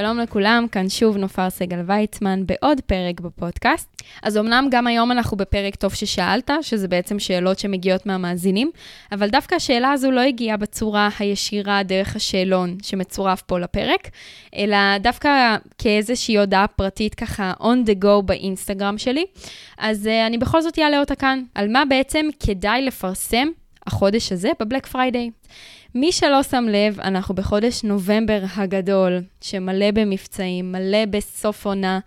שלום לכולם, כאן שוב נופר סגל ויצמן בעוד פרק בפודקאסט. אז אמנם גם היום אנחנו בפרק טוב ששאלת, שזה בעצם שאלות שמגיעות מהמאזינים, אבל דווקא השאלה הזו לא הגיעה בצורה הישירה דרך השאלון שמצורף פה לפרק, אלא דווקא כאיזושהי הודעה פרטית ככה on the go באינסטגרם שלי. אז אה, אני בכל זאת אעלה אותה כאן, על מה בעצם כדאי לפרסם החודש הזה בבלק פריידיי. מי שלא שם לב, אנחנו בחודש נובמבר הגדול, שמלא במבצעים, מלא בסוף עונה,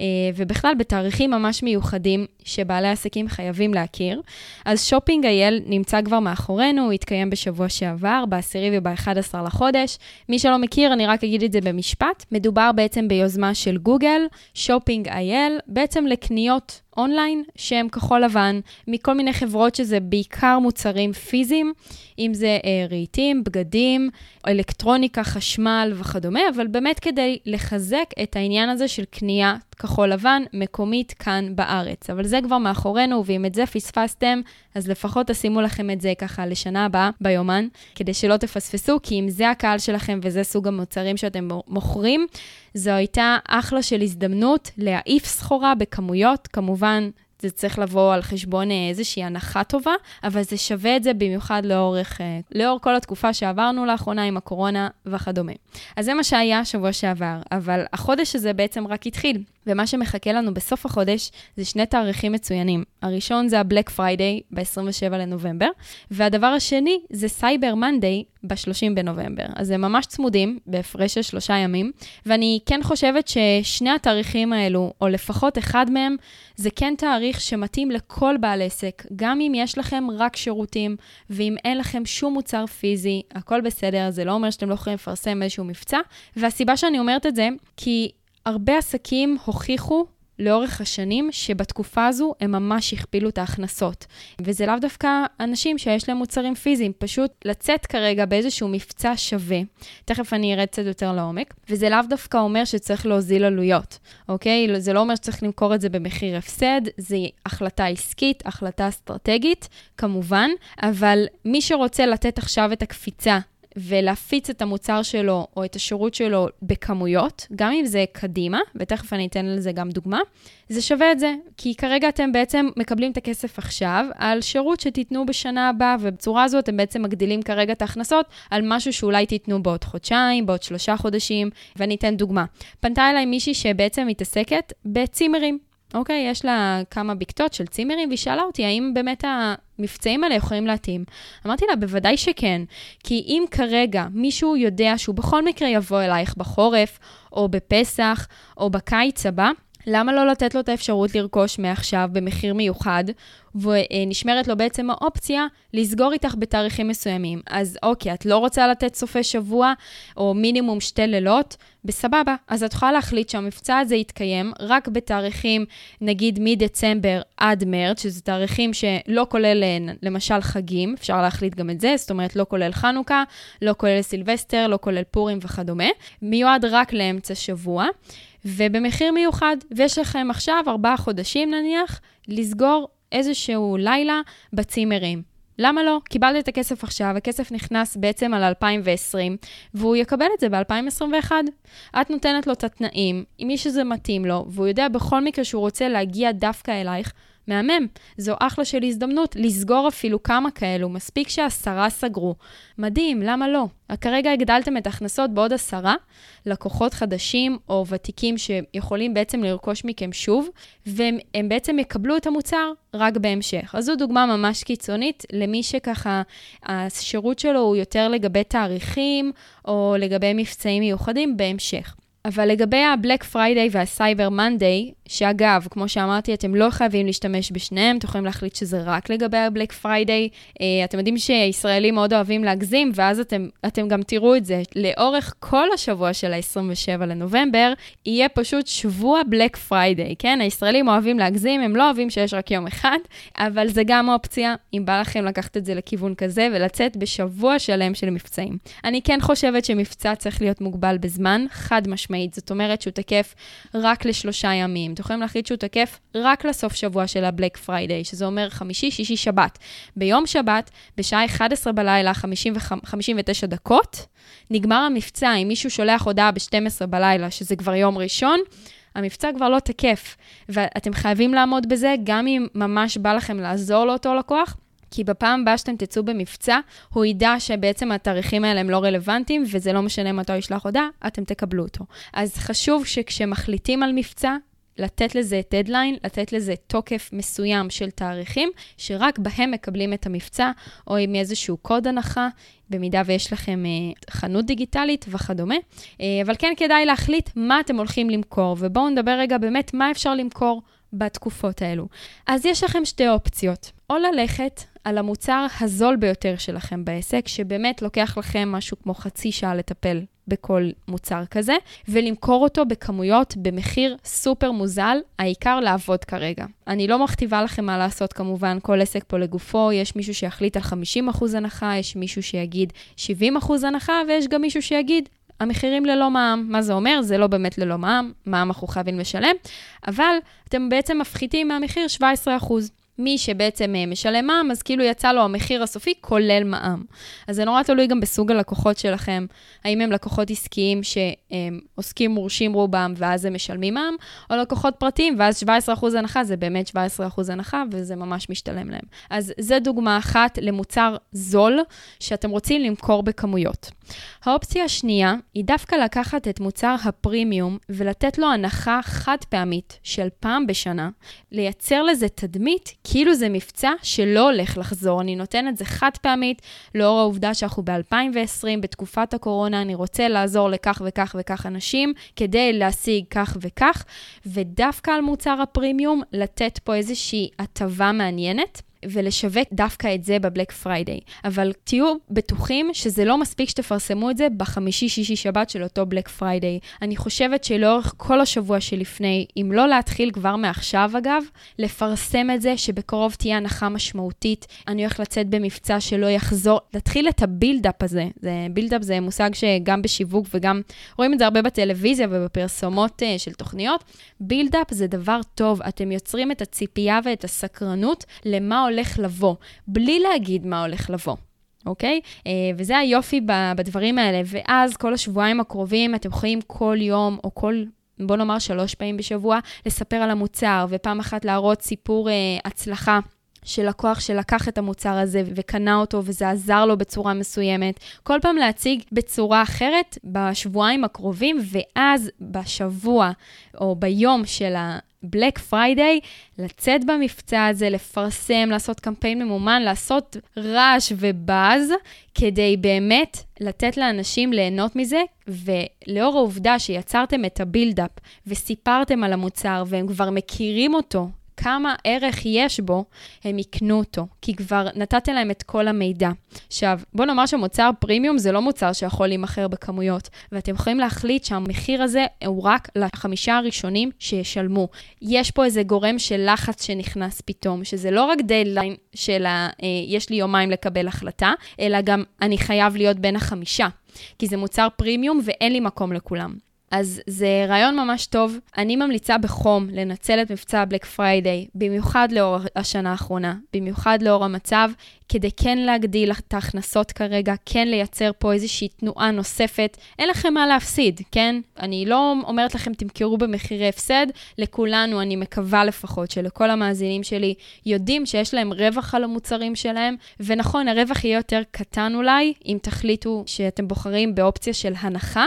אה, ובכלל בתאריכים ממש מיוחדים שבעלי עסקים חייבים להכיר. אז Shopping IL נמצא כבר מאחורינו, הוא התקיים בשבוע שעבר, ב-10 וב-11 לחודש. מי שלא מכיר, אני רק אגיד את זה במשפט. מדובר בעצם ביוזמה של גוגל, Shopping IL, בעצם לקניות אונליין שהם כחול לבן, מכל מיני חברות שזה בעיקר מוצרים פיזיים, אם זה אה, רהיטים, בגדים, אלקטרוניקה, חשמל וכדומה, אבל באמת כדי לחזק את העניין הזה של קנייה כחול לבן מקומית כאן בארץ. אבל זה כבר מאחורינו, ואם את זה פספסתם, אז לפחות תשימו לכם את זה ככה לשנה הבאה ביומן, כדי שלא תפספסו, כי אם זה הקהל שלכם וזה סוג המוצרים שאתם מוכרים, זו הייתה אחלה של הזדמנות להעיף סחורה בכמויות, כמובן. זה צריך לבוא על חשבון אה, איזושהי הנחה טובה, אבל זה שווה את זה במיוחד לאורך, אה, לאור כל התקופה שעברנו לאחרונה עם הקורונה וכדומה. אז זה מה שהיה שבוע שעבר, אבל החודש הזה בעצם רק התחיל. ומה שמחכה לנו בסוף החודש זה שני תאריכים מצוינים. הראשון זה ה-Black Friday ב-27 לנובמבר, והדבר השני זה סייבר מנדיי ב-30 בנובמבר. אז הם ממש צמודים, בהפרש של שלושה ימים, ואני כן חושבת ששני התאריכים האלו, או לפחות אחד מהם, זה כן תאריך שמתאים לכל בעל עסק, גם אם יש לכם רק שירותים, ואם אין לכם שום מוצר פיזי, הכל בסדר, זה לא אומר שאתם לא יכולים לפרסם איזשהו מבצע. והסיבה שאני אומרת את זה, כי הרבה עסקים הוכיחו לאורך השנים שבתקופה הזו הם ממש הכפילו את ההכנסות. וזה לאו דווקא אנשים שיש להם מוצרים פיזיים, פשוט לצאת כרגע באיזשהו מבצע שווה. תכף אני ארד קצת יותר לעומק. וזה לאו דווקא אומר שצריך להוזיל עלויות, אוקיי? זה לא אומר שצריך למכור את זה במחיר הפסד, זה החלטה עסקית, החלטה אסטרטגית, כמובן, אבל מי שרוצה לתת עכשיו את הקפיצה ולהפיץ את המוצר שלו או את השירות שלו בכמויות, גם אם זה קדימה, ותכף אני אתן לזה גם דוגמה, זה שווה את זה, כי כרגע אתם בעצם מקבלים את הכסף עכשיו על שירות שתיתנו בשנה הבאה, ובצורה הזו אתם בעצם מגדילים כרגע את ההכנסות על משהו שאולי תיתנו בעוד חודשיים, בעוד שלושה חודשים, ואני אתן דוגמה. פנתה אליי מישהי שבעצם מתעסקת בצימרים. אוקיי, יש לה כמה בקתות של צימרים, והיא שאלה אותי האם באמת המבצעים האלה יכולים להתאים. אמרתי לה, בוודאי שכן, כי אם כרגע מישהו יודע שהוא בכל מקרה יבוא אלייך בחורף, או בפסח, או בקיץ הבא, למה לא לתת לו את האפשרות לרכוש מעכשיו במחיר מיוחד, ונשמרת לו בעצם האופציה לסגור איתך בתאריכים מסוימים. אז אוקיי, את לא רוצה לתת סופי שבוע, או מינימום שתי לילות, בסבבה. אז את יכולה להחליט שהמבצע הזה יתקיים רק בתאריכים, נגיד מדצמבר עד מרץ, שזה תאריכים שלא כולל למשל חגים, אפשר להחליט גם את זה, זאת אומרת לא כולל חנוכה, לא כולל סילבסטר, לא כולל פורים וכדומה. מיועד רק לאמצע שבוע. ובמחיר מיוחד, ויש לכם עכשיו ארבעה חודשים נניח, לסגור איזשהו לילה בצימרים. למה לא? קיבלת את הכסף עכשיו, הכסף נכנס בעצם על 2020, והוא יקבל את זה ב-2021. את נותנת לו את התנאים, עם מי שזה מתאים לו, והוא יודע בכל מקרה שהוא רוצה להגיע דווקא אלייך, מהמם. זו אחלה של הזדמנות לסגור אפילו כמה כאלו, מספיק שעשרה סגרו. מדהים, למה לא? כרגע הגדלתם את ההכנסות בעוד עשרה לקוחות חדשים או ותיקים שיכולים בעצם לרכוש מכם שוב, והם בעצם יקבלו את המוצר רק בהמשך. אז זו דוגמה ממש קיצונית למי שככה השירות שלו הוא יותר לגבי תאריכים או לגבי מבצעים מיוחדים בהמשך. אבל לגבי ה-Black Friday וה-Cyber Monday, שאגב, כמו שאמרתי, אתם לא חייבים להשתמש בשניהם, אתם יכולים להחליט שזה רק לגבי ה-Black Friday. Uh, אתם יודעים שישראלים מאוד אוהבים להגזים, ואז אתם, אתם גם תראו את זה. לאורך כל השבוע של ה-27 לנובמבר, יהיה פשוט שבוע Black Friday, כן? הישראלים אוהבים להגזים, הם לא אוהבים שיש רק יום אחד, אבל זה גם אופציה, אם בא לכם לקחת את זה לכיוון כזה ולצאת בשבוע שלם של מבצעים. אני כן חושבת שמבצע צריך להיות מוגבל בזמן, חד משמעית. זאת אומרת שהוא תקף רק לשלושה ימים. אתם יכולים להחליט שהוא תקף רק לסוף שבוע של ה-Black Friday, שזה אומר חמישי, שישי, שבת. ביום שבת, בשעה 11 בלילה, 59 דקות, נגמר המבצע. אם מישהו שולח הודעה ב-12 בלילה, שזה כבר יום ראשון, המבצע כבר לא תקף, ואתם חייבים לעמוד בזה, גם אם ממש בא לכם לעזור לאותו לקוח. כי בפעם הבאה שאתם תצאו במבצע, הוא ידע שבעצם התאריכים האלה הם לא רלוונטיים, וזה לא משנה מתי הוא ישלח הודעה, אתם תקבלו אותו. אז חשוב שכשמחליטים על מבצע, לתת לזה דדליין, לתת לזה תוקף מסוים של תאריכים, שרק בהם מקבלים את המבצע, או עם איזשהו קוד הנחה, במידה ויש לכם אה, חנות דיגיטלית וכדומה. אה, אבל כן כדאי להחליט מה אתם הולכים למכור, ובואו נדבר רגע באמת מה אפשר למכור בתקופות האלו. אז יש לכם שתי אופציות, או ללכת על המוצר הזול ביותר שלכם בעסק, שבאמת לוקח לכם משהו כמו חצי שעה לטפל בכל מוצר כזה, ולמכור אותו בכמויות במחיר סופר מוזל, העיקר לעבוד כרגע. אני לא מכתיבה לכם מה לעשות כמובן, כל עסק פה לגופו, יש מישהו שיחליט על 50% הנחה, יש מישהו שיגיד 70% הנחה, ויש גם מישהו שיגיד המחירים ללא מע"מ. מה זה אומר? זה לא באמת ללא מע"מ, מע"מ אנחנו חייבים לשלם, אבל אתם בעצם מפחיתים מהמחיר 17%. מי שבעצם אה, משלם מע"מ, אז כאילו יצא לו המחיר הסופי כולל מע"מ. אז זה נורא תלוי גם בסוג הלקוחות שלכם, האם הם לקוחות עסקיים שעוסקים מורשים רובם ואז הם משלמים מע"מ, או לקוחות פרטיים ואז 17% הנחה, זה באמת 17% הנחה וזה ממש משתלם להם. אז זו דוגמה אחת למוצר זול שאתם רוצים למכור בכמויות. האופציה השנייה היא דווקא לקחת את מוצר הפרימיום ולתת לו הנחה חד פעמית של פעם בשנה, לייצר לזה תדמית כאילו זה מבצע שלא הולך לחזור. אני נותנת זה חד פעמית, לאור העובדה שאנחנו ב-2020, בתקופת הקורונה, אני רוצה לעזור לכך וכך וכך אנשים, כדי להשיג כך וכך, ודווקא על מוצר הפרימיום, לתת פה איזושהי הטבה מעניינת. ולשווק דווקא את זה בבלק פריידיי. אבל תהיו בטוחים שזה לא מספיק שתפרסמו את זה בחמישי, שישי, שבת של אותו בלק פריידיי. אני חושבת שלאורך כל השבוע שלפני, אם לא להתחיל כבר מעכשיו אגב, לפרסם את זה שבקרוב תהיה הנחה משמעותית. אני הולך לצאת במבצע שלא יחזור, להתחיל את ה build-up הזה. זה, build-up זה מושג שגם בשיווק וגם רואים את זה הרבה בטלוויזיה ובפרסומות אה, של תוכניות. build-up זה דבר טוב, אתם יוצרים את הציפייה ואת הסקרנות למה הולך לבוא, בלי להגיד מה הולך לבוא. אוקיי? אה, וזה היופי בדברים האלה. ואז כל השבועיים הקרובים אתם יכולים כל יום או כל בוא נאמר שלוש פעמים בשבוע, לספר על המוצר, ופעם אחת להראות סיפור אה, הצלחה. של לקוח שלקח את המוצר הזה וקנה אותו וזה עזר לו בצורה מסוימת. כל פעם להציג בצורה אחרת בשבועיים הקרובים, ואז בשבוע או ביום של. בלק פריידיי, לצאת במבצע הזה, לפרסם, לעשות קמפיין ממומן, לעשות רעש ובאז, כדי באמת לתת לאנשים ליהנות מזה, ולאור העובדה שיצרתם את ה build-up וסיפרתם על המוצר והם כבר מכירים אותו, כמה ערך יש בו, הם יקנו אותו, כי כבר נתתם להם את כל המידע. עכשיו, בוא נאמר שמוצר פרימיום זה לא מוצר שיכול להימכר בכמויות, ואתם יכולים להחליט שהמחיר הזה הוא רק לחמישה הראשונים שישלמו. יש פה איזה גורם של לחץ שנכנס פתאום, שזה לא רק דדליין של ה... אה, יש לי יומיים לקבל החלטה, אלא גם אני חייב להיות בין החמישה. כי זה מוצר פרימיום ואין לי מקום לכולם. אז זה רעיון ממש טוב. אני ממליצה בחום לנצל את מבצע הבלק פריידיי, במיוחד לאור השנה האחרונה, במיוחד לאור המצב, כדי כן להגדיל את ההכנסות כרגע, כן לייצר פה איזושהי תנועה נוספת. אין לכם מה להפסיד, כן? אני לא אומרת לכם תמכרו במחירי הפסד, לכולנו, אני מקווה לפחות, שלכל המאזינים שלי יודעים שיש להם רווח על המוצרים שלהם, ונכון, הרווח יהיה יותר קטן אולי, אם תחליטו שאתם בוחרים באופציה של הנחה.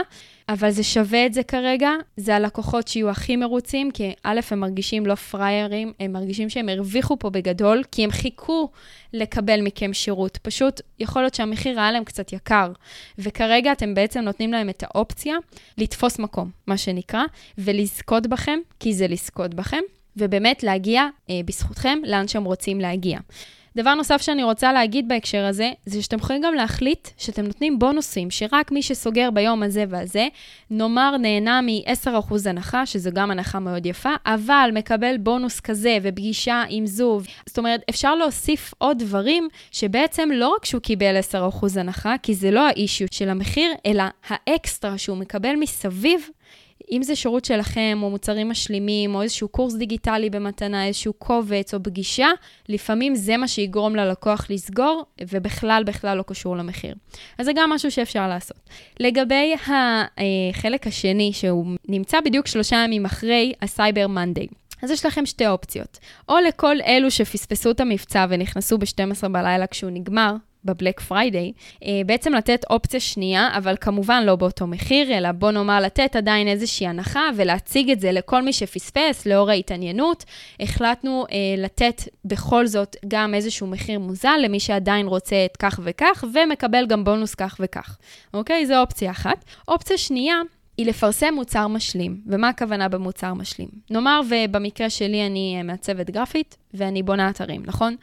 אבל זה שווה את זה כרגע, זה הלקוחות שיהיו הכי מרוצים, כי א', הם מרגישים לא פריירים, הם מרגישים שהם הרוויחו פה בגדול, כי הם חיכו לקבל מכם שירות, פשוט יכול להיות שהמחיר היה להם קצת יקר, וכרגע אתם בעצם נותנים להם את האופציה לתפוס מקום, מה שנקרא, ולזכות בכם, כי זה לזכות בכם, ובאמת להגיע אה, בזכותכם לאן שהם רוצים להגיע. דבר נוסף שאני רוצה להגיד בהקשר הזה, זה שאתם יכולים גם להחליט שאתם נותנים בונוסים, שרק מי שסוגר ביום הזה והזה, נאמר נהנה מ-10% הנחה, שזו גם הנחה מאוד יפה, אבל מקבל בונוס כזה ופגישה עם זו. זאת אומרת, אפשר להוסיף עוד דברים שבעצם לא רק שהוא קיבל 10% הנחה, כי זה לא האישיות של המחיר, אלא האקסטרה שהוא מקבל מסביב, אם זה שירות שלכם, או מוצרים משלימים, או איזשהו קורס דיגיטלי במתנה, איזשהו קובץ או פגישה, לפעמים זה מה שיגרום ללקוח לסגור, ובכלל, בכלל לא קשור למחיר. אז זה גם משהו שאפשר לעשות. לגבי החלק השני, שהוא נמצא בדיוק שלושה ימים אחרי הסייבר מנדיי. אז יש לכם שתי אופציות. או לכל אלו שפספסו את המבצע ונכנסו ב-12 בלילה כשהוא נגמר, בבלק פריידיי, אה, בעצם לתת אופציה שנייה, אבל כמובן לא באותו מחיר, אלא בוא נאמר לתת עדיין איזושהי הנחה ולהציג את זה לכל מי שפספס לאור ההתעניינות. החלטנו אה, לתת בכל זאת גם איזשהו מחיר מוזל למי שעדיין רוצה את כך וכך, ומקבל גם בונוס כך וכך. אוקיי? זו אופציה אחת. אופציה שנייה, היא לפרסם מוצר משלים. ומה הכוונה במוצר משלים? נאמר ובמקרה שלי אני אה, מעצבת גרפית ואני בונה אתרים, נכון?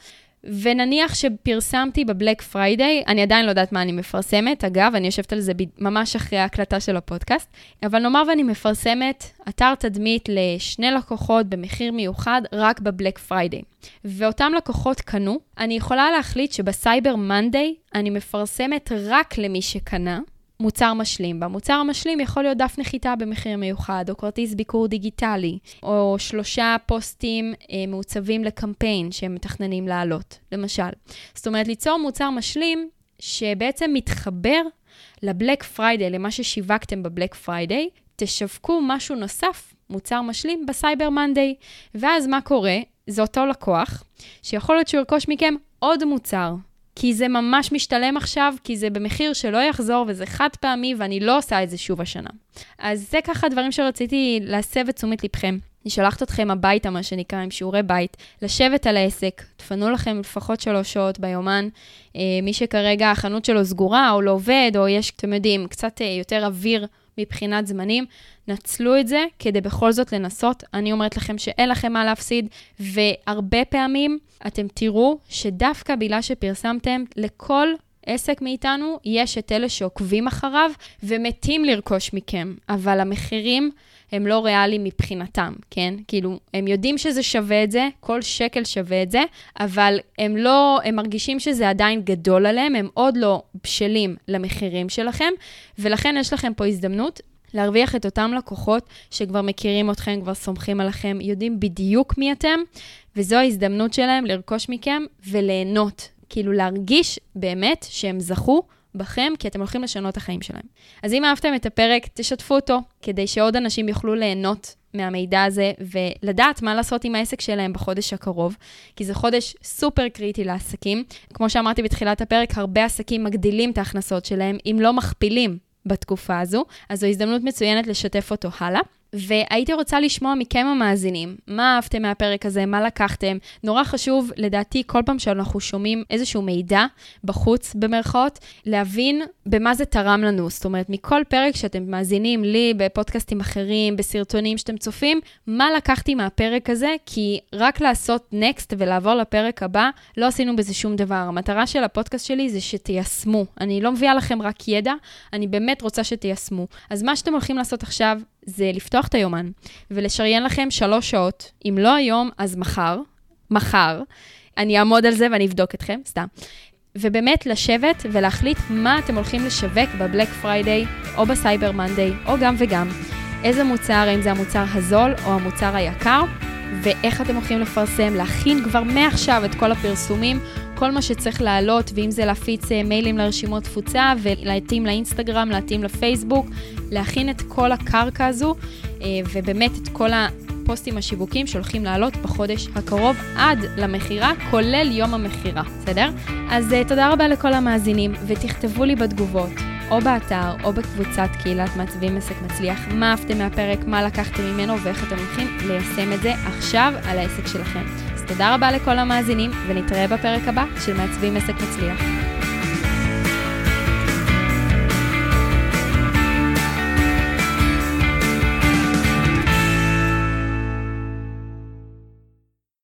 ונניח שפרסמתי בבלק פריידיי, אני עדיין לא יודעת מה אני מפרסמת, אגב, אני יושבת על זה ממש אחרי ההקלטה של הפודקאסט, אבל נאמר ואני מפרסמת אתר תדמית לשני לקוחות במחיר מיוחד רק בבלק פריידיי. ואותם לקוחות קנו, אני יכולה להחליט שבסייבר מנדיי אני מפרסמת רק למי שקנה, מוצר משלים. במוצר המשלים יכול להיות דף נחיתה במחיר מיוחד, או כרטיס ביקור דיגיטלי, או שלושה פוסטים אה, מעוצבים לקמפיין שהם מתכננים לעלות, למשל. זאת אומרת, ליצור מוצר משלים שבעצם מתחבר ל Black Friday, למה ששיווקתם ב Black Friday, תשווקו משהו נוסף, מוצר משלים, ב Cyber Monday. ואז מה קורה? זה אותו לקוח, שיכול להיות שהוא ירכוש מכם עוד מוצר, כי זה ממש משתלם עכשיו, כי זה במחיר שלא יחזור וזה חד פעמי ואני לא עושה את זה שוב השנה. אז זה ככה דברים שרציתי להסב את תשומת לבכם. אני שולחת אתכם הביתה, מה שנקרא, עם שיעורי בית, לשבת על העסק, תפנו לכם לפחות שלוש שעות ביומן. אה, מי שכרגע החנות שלו סגורה או לא עובד, או יש, אתם יודעים, קצת אה, יותר אוויר מבחינת זמנים, נצלו את זה כדי בכל זאת לנסות. אני אומרת לכם שאין לכם מה להפסיד, והרבה פעמים אתם תראו שדווקא בגלל שפרסמתם לכל עסק מאיתנו, יש את אלה שעוקבים אחריו ומתים לרכוש מכם, אבל המחירים הם לא ריאליים מבחינתם, כן? כאילו, הם יודעים שזה שווה את זה, כל שקל שווה את זה, אבל הם לא, הם מרגישים שזה עדיין גדול עליהם, הם עוד לא בשלים למחירים שלכם, ולכן יש לכם פה הזדמנות להרוויח את אותם לקוחות שכבר מכירים אתכם, כבר סומכים עליכם, יודעים בדיוק מי אתם, וזו ההזדמנות שלהם לרכוש מכם וליהנות. כאילו להרגיש באמת שהם זכו בכם, כי אתם הולכים לשנות את החיים שלהם. אז אם אהבתם את הפרק, תשתפו אותו, כדי שעוד אנשים יוכלו ליהנות מהמידע הזה ולדעת מה לעשות עם העסק שלהם בחודש הקרוב, כי זה חודש סופר קריטי לעסקים. כמו שאמרתי בתחילת הפרק, הרבה עסקים מגדילים את ההכנסות שלהם, אם לא מכפילים בתקופה הזו, אז זו הזדמנות מצוינת לשתף אותו הלאה. והייתי רוצה לשמוע מכם המאזינים, מה אהבתם מהפרק הזה, מה לקחתם. נורא חשוב, לדעתי, כל פעם שאנחנו שומעים איזשהו מידע בחוץ, במרכאות, להבין במה זה תרם לנו. זאת אומרת, מכל פרק שאתם מאזינים לי, בפודקאסטים אחרים, בסרטונים שאתם צופים, מה לקחתי מהפרק הזה, כי רק לעשות next ולעבור לפרק הבא, לא עשינו בזה שום דבר. המטרה של הפודקאסט שלי זה שתיישמו. אני לא מביאה לכם רק ידע, אני באמת רוצה שתיישמו. אז מה שאתם הולכים לעשות עכשיו, זה לפתוח את היומן ולשריין לכם שלוש שעות, אם לא היום, אז מחר, מחר, אני אעמוד על זה ואני אבדוק אתכם, סתם. ובאמת לשבת ולהחליט מה אתם הולכים לשווק ב Black Friday או בסייבר מנדיי, או גם וגם. איזה מוצר, האם זה המוצר הזול או המוצר היקר, ואיך אתם הולכים לפרסם, להכין כבר מעכשיו את כל הפרסומים, כל מה שצריך לעלות, ואם זה להפיץ אה, מיילים לרשימות תפוצה, ולהתאים לאינסטגרם, להתאים לפייסבוק, להכין את כל הקרקע הזו, אה, ובאמת את כל הפוסטים השיווקים שהולכים לעלות בחודש הקרוב עד למכירה, כולל יום המכירה, בסדר? אז אה, תודה רבה לכל המאזינים, ותכתבו לי בתגובות. או באתר או בקבוצת קהילת מעצבים עסק מצליח, מה אהבתם מהפרק, מה לקחתם ממנו ואיך אתם הולכים ליישם את זה עכשיו על העסק שלכם. תודה רבה לכל המאזינים, ונתראה בפרק הבא של מעצבים עסק מצליח.